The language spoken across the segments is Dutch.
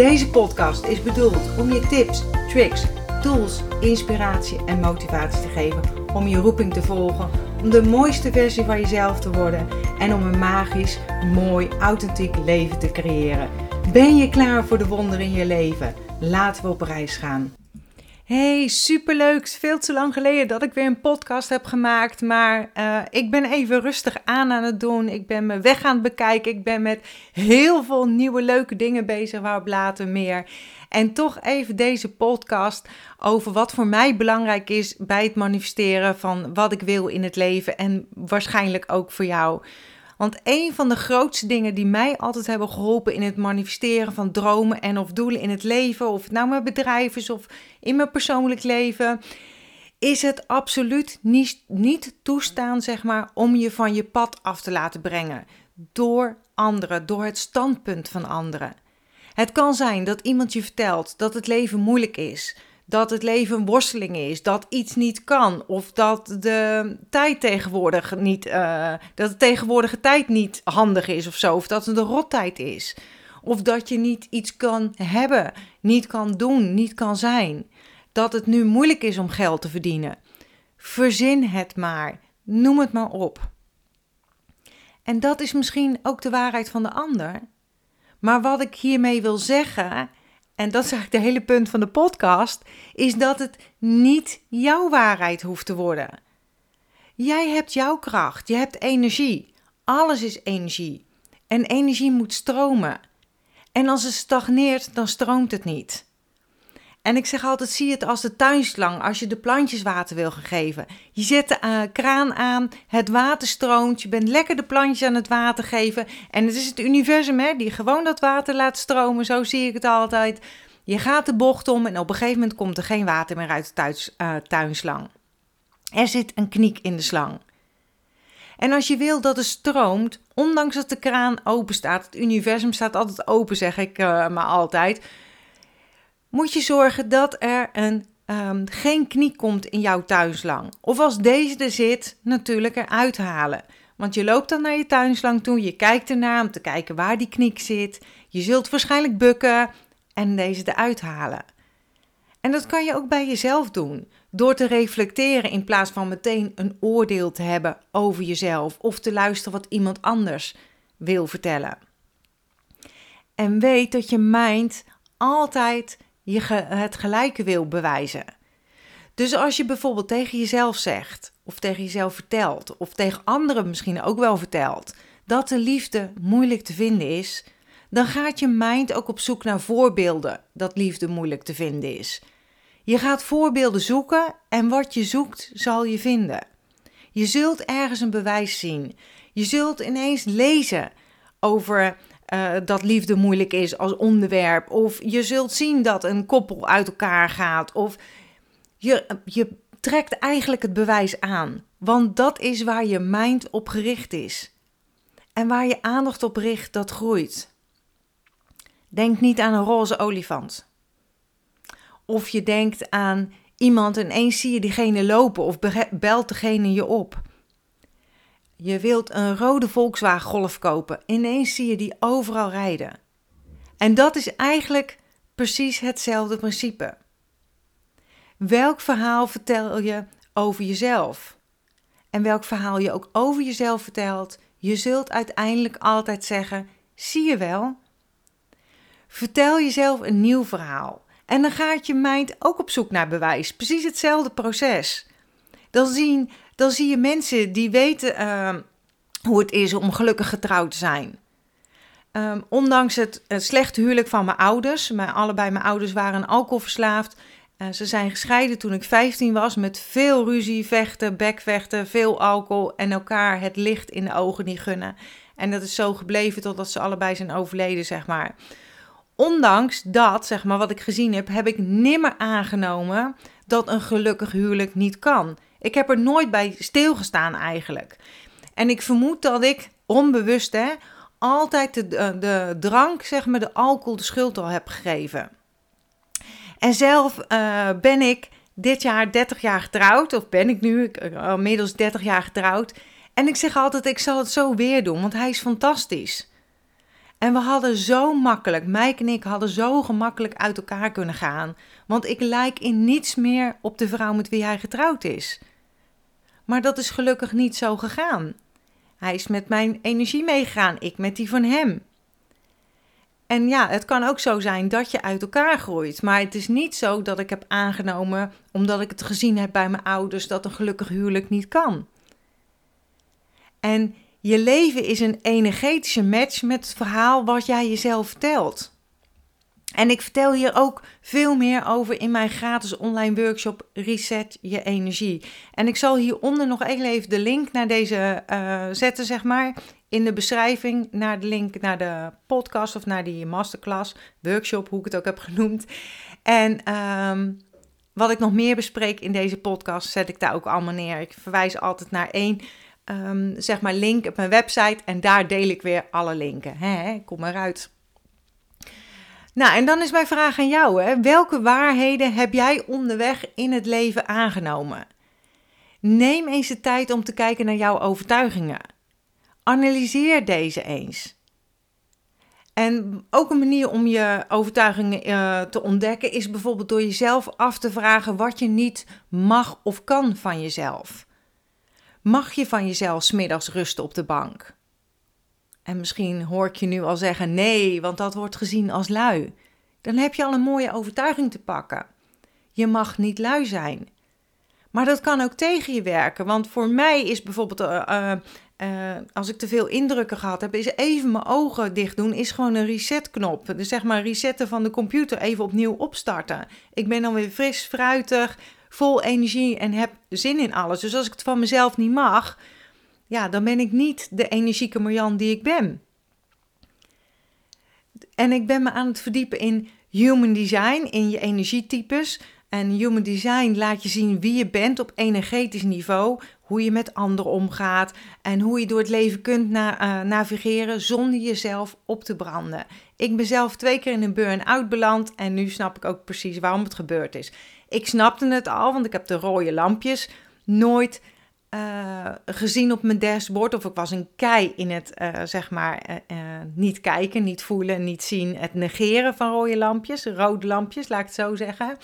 Deze podcast is bedoeld om je tips, tricks, tools, inspiratie en motivatie te geven om je roeping te volgen, om de mooiste versie van jezelf te worden en om een magisch, mooi, authentiek leven te creëren. Ben je klaar voor de wonderen in je leven? Laten we op reis gaan. Hey, superleuk. Veel te lang geleden dat ik weer een podcast heb gemaakt. Maar uh, ik ben even rustig aan aan het doen. Ik ben me weg aan het bekijken. Ik ben met heel veel nieuwe leuke dingen bezig. Waarop later meer. En toch even deze podcast over wat voor mij belangrijk is bij het manifesteren van wat ik wil in het leven. En waarschijnlijk ook voor jou. Want een van de grootste dingen die mij altijd hebben geholpen in het manifesteren van dromen en of doelen in het leven, of het nou mijn bedrijf is of in mijn persoonlijk leven, is het absoluut niet, niet toestaan, zeg maar, om je van je pad af te laten brengen. Door anderen, door het standpunt van anderen. Het kan zijn dat iemand je vertelt dat het leven moeilijk is dat het leven een worsteling is, dat iets niet kan, of dat de tijd tegenwoordig niet, uh, dat de tegenwoordige tijd niet handig is of zo, of dat het een rottijd is, of dat je niet iets kan hebben, niet kan doen, niet kan zijn, dat het nu moeilijk is om geld te verdienen. Verzin het maar, noem het maar op. En dat is misschien ook de waarheid van de ander. Maar wat ik hiermee wil zeggen en dat is eigenlijk de hele punt van de podcast, is dat het niet jouw waarheid hoeft te worden. Jij hebt jouw kracht, je hebt energie. Alles is energie. En energie moet stromen. En als het stagneert, dan stroomt het niet. En ik zeg altijd: zie het als de tuinslang als je de plantjes water wil geven. Je zet de uh, kraan aan, het water stroomt, je bent lekker de plantjes aan het water geven. En het is het universum hè, die gewoon dat water laat stromen. Zo zie ik het altijd. Je gaat de bocht om en op een gegeven moment komt er geen water meer uit de uh, tuinslang. Er zit een kniek in de slang. En als je wil dat het stroomt, ondanks dat de kraan open staat, het universum staat altijd open, zeg ik uh, maar altijd moet je zorgen dat er een, um, geen knie komt in jouw tuinslang. Of als deze er zit, natuurlijk eruit halen. Want je loopt dan naar je tuinslang toe, je kijkt ernaar om te kijken waar die kniek zit. Je zult waarschijnlijk bukken en deze eruit halen. En dat kan je ook bij jezelf doen, door te reflecteren in plaats van meteen een oordeel te hebben over jezelf of te luisteren wat iemand anders wil vertellen. En weet dat je mind altijd je het gelijke wil bewijzen. Dus als je bijvoorbeeld tegen jezelf zegt, of tegen jezelf vertelt, of tegen anderen misschien ook wel vertelt, dat de liefde moeilijk te vinden is, dan gaat je mind ook op zoek naar voorbeelden dat liefde moeilijk te vinden is. Je gaat voorbeelden zoeken en wat je zoekt zal je vinden. Je zult ergens een bewijs zien. Je zult ineens lezen over uh, dat liefde moeilijk is als onderwerp. Of je zult zien dat een koppel uit elkaar gaat. Of je, je trekt eigenlijk het bewijs aan. Want dat is waar je mind op gericht is. En waar je aandacht op richt, dat groeit. Denk niet aan een roze olifant. Of je denkt aan iemand en eens zie je diegene lopen of belt degene je op. Je wilt een rode Volkswagen Golf kopen. Ineens zie je die overal rijden. En dat is eigenlijk precies hetzelfde principe. Welk verhaal vertel je over jezelf? En welk verhaal je ook over jezelf vertelt, je zult uiteindelijk altijd zeggen: zie je wel? Vertel jezelf een nieuw verhaal. En dan gaat je mind ook op zoek naar bewijs. Precies hetzelfde proces. Dan zien dan zie je mensen die weten ehm, hoe het is om gelukkig getrouwd te zijn. Ehm, ondanks het, slechte huwelijk van mijn ouders, mijn, allebei mijn ouders waren alcoholverslaafd. Ze zijn gescheiden toen ik 15 was, met veel ruzie, vechten, bekvechten, veel alcohol en elkaar het licht in de ogen niet gunnen. En dat is zo gebleven totdat ze allebei zijn overleden, zeg maar. ondanks dat, zeg maar, wat ik gezien heb, heb ik nimmer aangenomen dat een gelukkig huwelijk niet kan. Ik heb er nooit bij stilgestaan eigenlijk. En ik vermoed dat ik onbewust hè, altijd de, de, drank, zeg maar, de alcohol, de schuld al heb gegeven. En zelf uh, ben ik dit jaar 30 jaar getrouwd, of ben ik nu uh, inmiddels 30 jaar getrouwd. En ik zeg altijd, ik zal het zo weer doen, want hij is fantastisch. En we hadden zo makkelijk, Mike en ik hadden zo gemakkelijk uit elkaar kunnen gaan. Want ik lijk in niets meer op de vrouw met wie hij getrouwd is. Maar dat is gelukkig niet zo gegaan. Hij is met mijn energie meegegaan, ik met die van hem. En ja, het kan ook zo zijn dat je uit elkaar groeit. Maar het is niet zo dat ik heb aangenomen, omdat ik het gezien heb bij mijn ouders, dat een gelukkig huwelijk niet kan. En je leven is een energetische match met het verhaal wat jij jezelf vertelt. En ik vertel hier ook veel meer over in mijn gratis online workshop Reset je energie. En ik zal hieronder nog even de link naar deze uh, zetten, zeg maar. In de beschrijving naar de link naar de podcast of naar die masterclass, workshop, hoe ik het ook heb genoemd. En um, wat ik nog meer bespreek in deze podcast, zet ik daar ook allemaal neer. Ik verwijs altijd naar één um, zeg maar link op mijn website en daar deel ik weer alle linken. Hè, kom eruit. Nou, en dan is mijn vraag aan jou: hè. welke waarheden heb jij onderweg in het leven aangenomen? Neem eens de tijd om te kijken naar jouw overtuigingen. Analyseer deze eens. En ook een manier om je overtuigingen uh, te ontdekken is bijvoorbeeld door jezelf af te vragen wat je niet mag of kan van jezelf. Mag je van jezelf smiddags rusten op de bank? En misschien hoor ik je nu al zeggen nee, want dat wordt gezien als lui. Dan heb je al een mooie overtuiging te pakken. Je mag niet lui zijn. Maar dat kan ook tegen je werken. Want voor mij is bijvoorbeeld, uh, uh, als ik te veel indrukken gehad heb, is even mijn ogen dicht doen, is gewoon een resetknop. Dus zeg maar resetten van de computer, even opnieuw opstarten. Ik ben dan weer fris, fruitig, vol energie en heb zin in alles. Dus als ik het van mezelf niet mag, ja, dan ben ik niet de energieke Marjan die ik ben. En ik ben me aan het verdiepen in human design, in je energietypes. En human design laat je zien wie je bent op energetisch niveau, hoe je met anderen omgaat en hoe je door het leven kunt uh, navigeren zonder jezelf op te branden. Ik ben zelf twee keer in een burn-out beland en nu snap ik ook precies waarom het gebeurd is. Ik snapte het al, want ik heb de rode lampjes nooit uh, gezien op mijn dashboard. Of ik was een kei in het, uh, zeg maar, uh, niet kijken, niet voelen, niet zien. Het negeren van rode lampjes, rode lampjes, laat ik het zo zeggen.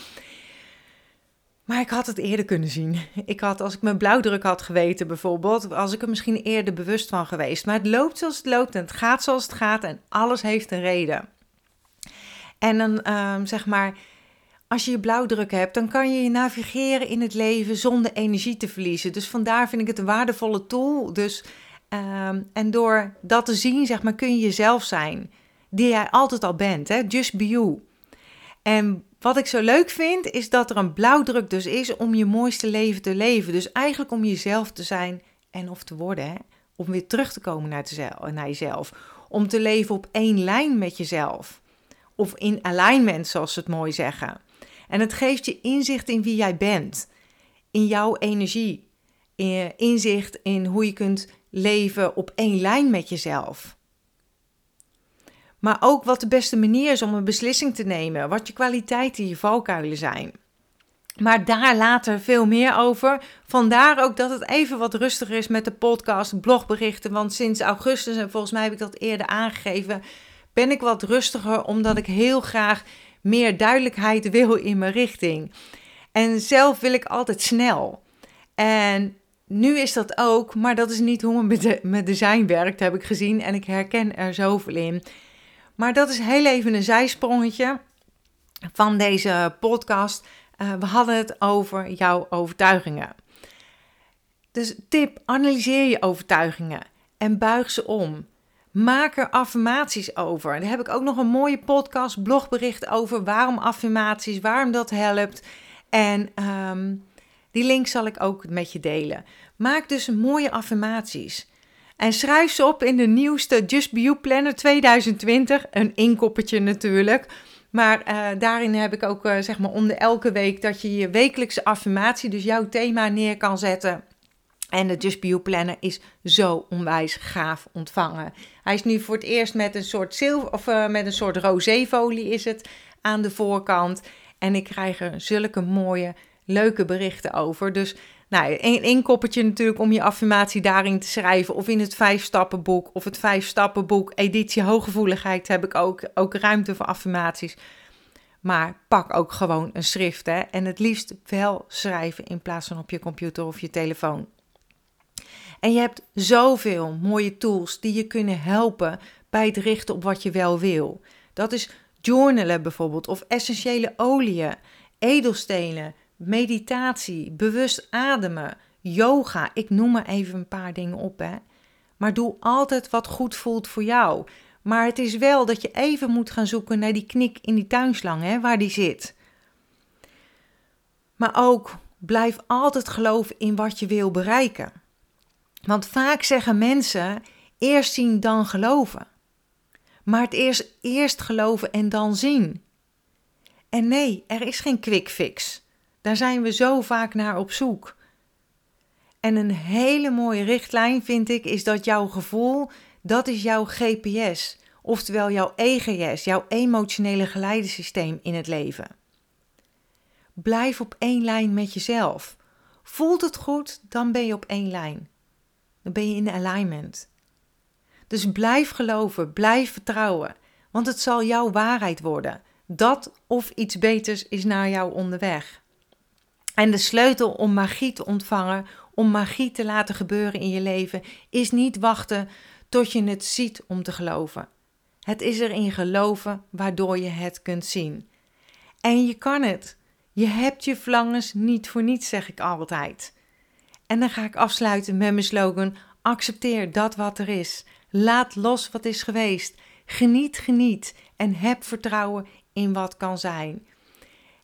Maar ik had het eerder kunnen zien. Ik had, als ik mijn blauwdruk had geweten bijvoorbeeld, was ik er misschien eerder bewust van geweest. Maar het loopt zoals het loopt en het gaat zoals het gaat en alles heeft een reden. En dan, ehm, zeg maar, als je je blauwdruk hebt, dan kan je je navigeren in het leven zonder energie te verliezen. Dus vandaar vind ik het een waardevolle tool. Dus, um, en door dat te zien, zeg maar, kun je jezelf zijn. Die jij altijd al bent, hè? Just be you. En wat ik zo leuk vind, is dat er een blauwdruk dus is om je mooiste leven te leven. Dus eigenlijk om jezelf te zijn en of te worden. Hè? Om weer terug te komen naar, naar jezelf. Om te leven op één lijn met jezelf. Of in alignment, zoals ze het mooi zeggen. En het geeft je inzicht in wie jij bent, in jouw energie, inzicht in hoe je kunt leven op één lijn met jezelf. Maar ook wat de beste manier is om een beslissing te nemen, wat je kwaliteiten, je valkuilen zijn. Maar daar later veel meer over. Vandaar ook dat het even wat rustiger is met de podcast, blogberichten. Want sinds augustus, en volgens mij heb ik dat eerder aangegeven, ben ik wat rustiger omdat ik heel graag meer duidelijkheid wil in mijn richting. En zelf wil ik altijd snel. En nu is dat ook, maar dat is niet hoe mijn design werkt, heb ik gezien. En ik herken er zoveel in. Maar dat is heel even een zijsprongetje van deze podcast. Uh, we hadden het over jouw overtuigingen. Dus tip, analyseer je overtuigingen en buig ze om. Maak er affirmaties over. Daar heb ik ook nog een mooie podcast, blogbericht over waarom affirmaties, waarom dat helpt. En um, die link zal ik ook met je delen. Maak dus mooie affirmaties. En schrijf ze op in de nieuwste Just Be You Planner 2020. Een inkoppertje natuurlijk. Maar uh, daarin heb ik ook, uh, zeg maar, onder elke week dat je je wekelijkse affirmatie, dus jouw thema, neer kan zetten. En de Just You Planner is zo onwijs gaaf ontvangen. Hij is nu voor het eerst met een soort zilver, of uh, met een soort roséfolie is het aan de voorkant. En ik krijg er zulke mooie, leuke berichten over. Dus nou, een inkoppertje natuurlijk om je affirmatie daarin te schrijven. Of in het vijf stappenboek of het vijf stappenboek editie hooggevoeligheid heb ik ook, ook ruimte voor affirmaties. Maar pak ook gewoon een schrift hè? en het liefst wel schrijven in plaats van op je computer of je telefoon. En je hebt zoveel mooie tools die je kunnen helpen bij het richten op wat je wel wil. Dat is journalen bijvoorbeeld, of essentiële oliën, edelstenen, meditatie, bewust ademen, yoga. Ik noem maar even een paar dingen op, hè. Maar doe altijd wat goed voelt voor jou. Maar het is wel dat je even moet gaan zoeken naar die knik in die tuinslang, hè, waar die zit. Maar ook blijf altijd geloven in wat je wil bereiken. Want vaak zeggen mensen eerst zien dan geloven. Maar het eerst, eerst geloven en dan zien. En nee, er is geen quick fix. Daar zijn we zo vaak naar op zoek. En een hele mooie richtlijn vind ik is dat jouw gevoel, dat is jouw GPS, oftewel jouw EGS, jouw emotionele geleidensysteem in het leven. Blijf op één lijn met jezelf. Voelt het goed, dan ben je op één lijn. Dan ben je in alignment. Dus blijf geloven, blijf vertrouwen, want het zal jouw waarheid worden. Dat of iets beters is naar jou onderweg. En de sleutel om magie te ontvangen, om magie te laten gebeuren in je leven, is niet wachten tot je het ziet om te geloven. Het is erin geloven waardoor je het kunt zien. En je kan het. Je hebt je verlangens niet voor niets, zeg ik altijd. En dan ga ik afsluiten met mijn slogan: accepteer dat wat er is. Laat los wat is geweest. Geniet, geniet en heb vertrouwen in wat kan zijn.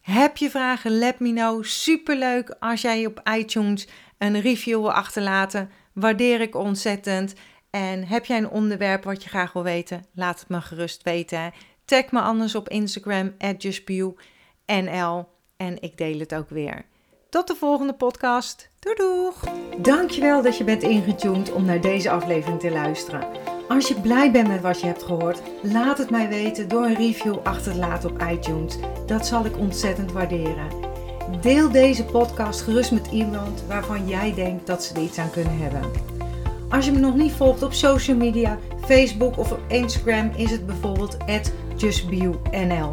Heb je vragen? Let me know. Superleuk als jij op iTunes een review wil achterlaten. Waardeer ik ontzettend. En heb jij een onderwerp wat je graag wil weten? Laat het me gerust weten. Tag me anders op Instagram, justbiewnl. En ik deel het ook weer. Tot de volgende podcast. Doei doeg! Dankjewel dat je bent ingetuned om naar deze aflevering te luisteren. Als je blij bent met wat je hebt gehoord, laat het mij weten door een review achter te laten op iTunes. Dat zal ik ontzettend waarderen. Deel deze podcast gerust met iemand waarvan jij denkt dat ze er iets aan kunnen hebben. Als je me nog niet volgt op social media, Facebook of op Instagram, is het bijvoorbeeld justbiewnl.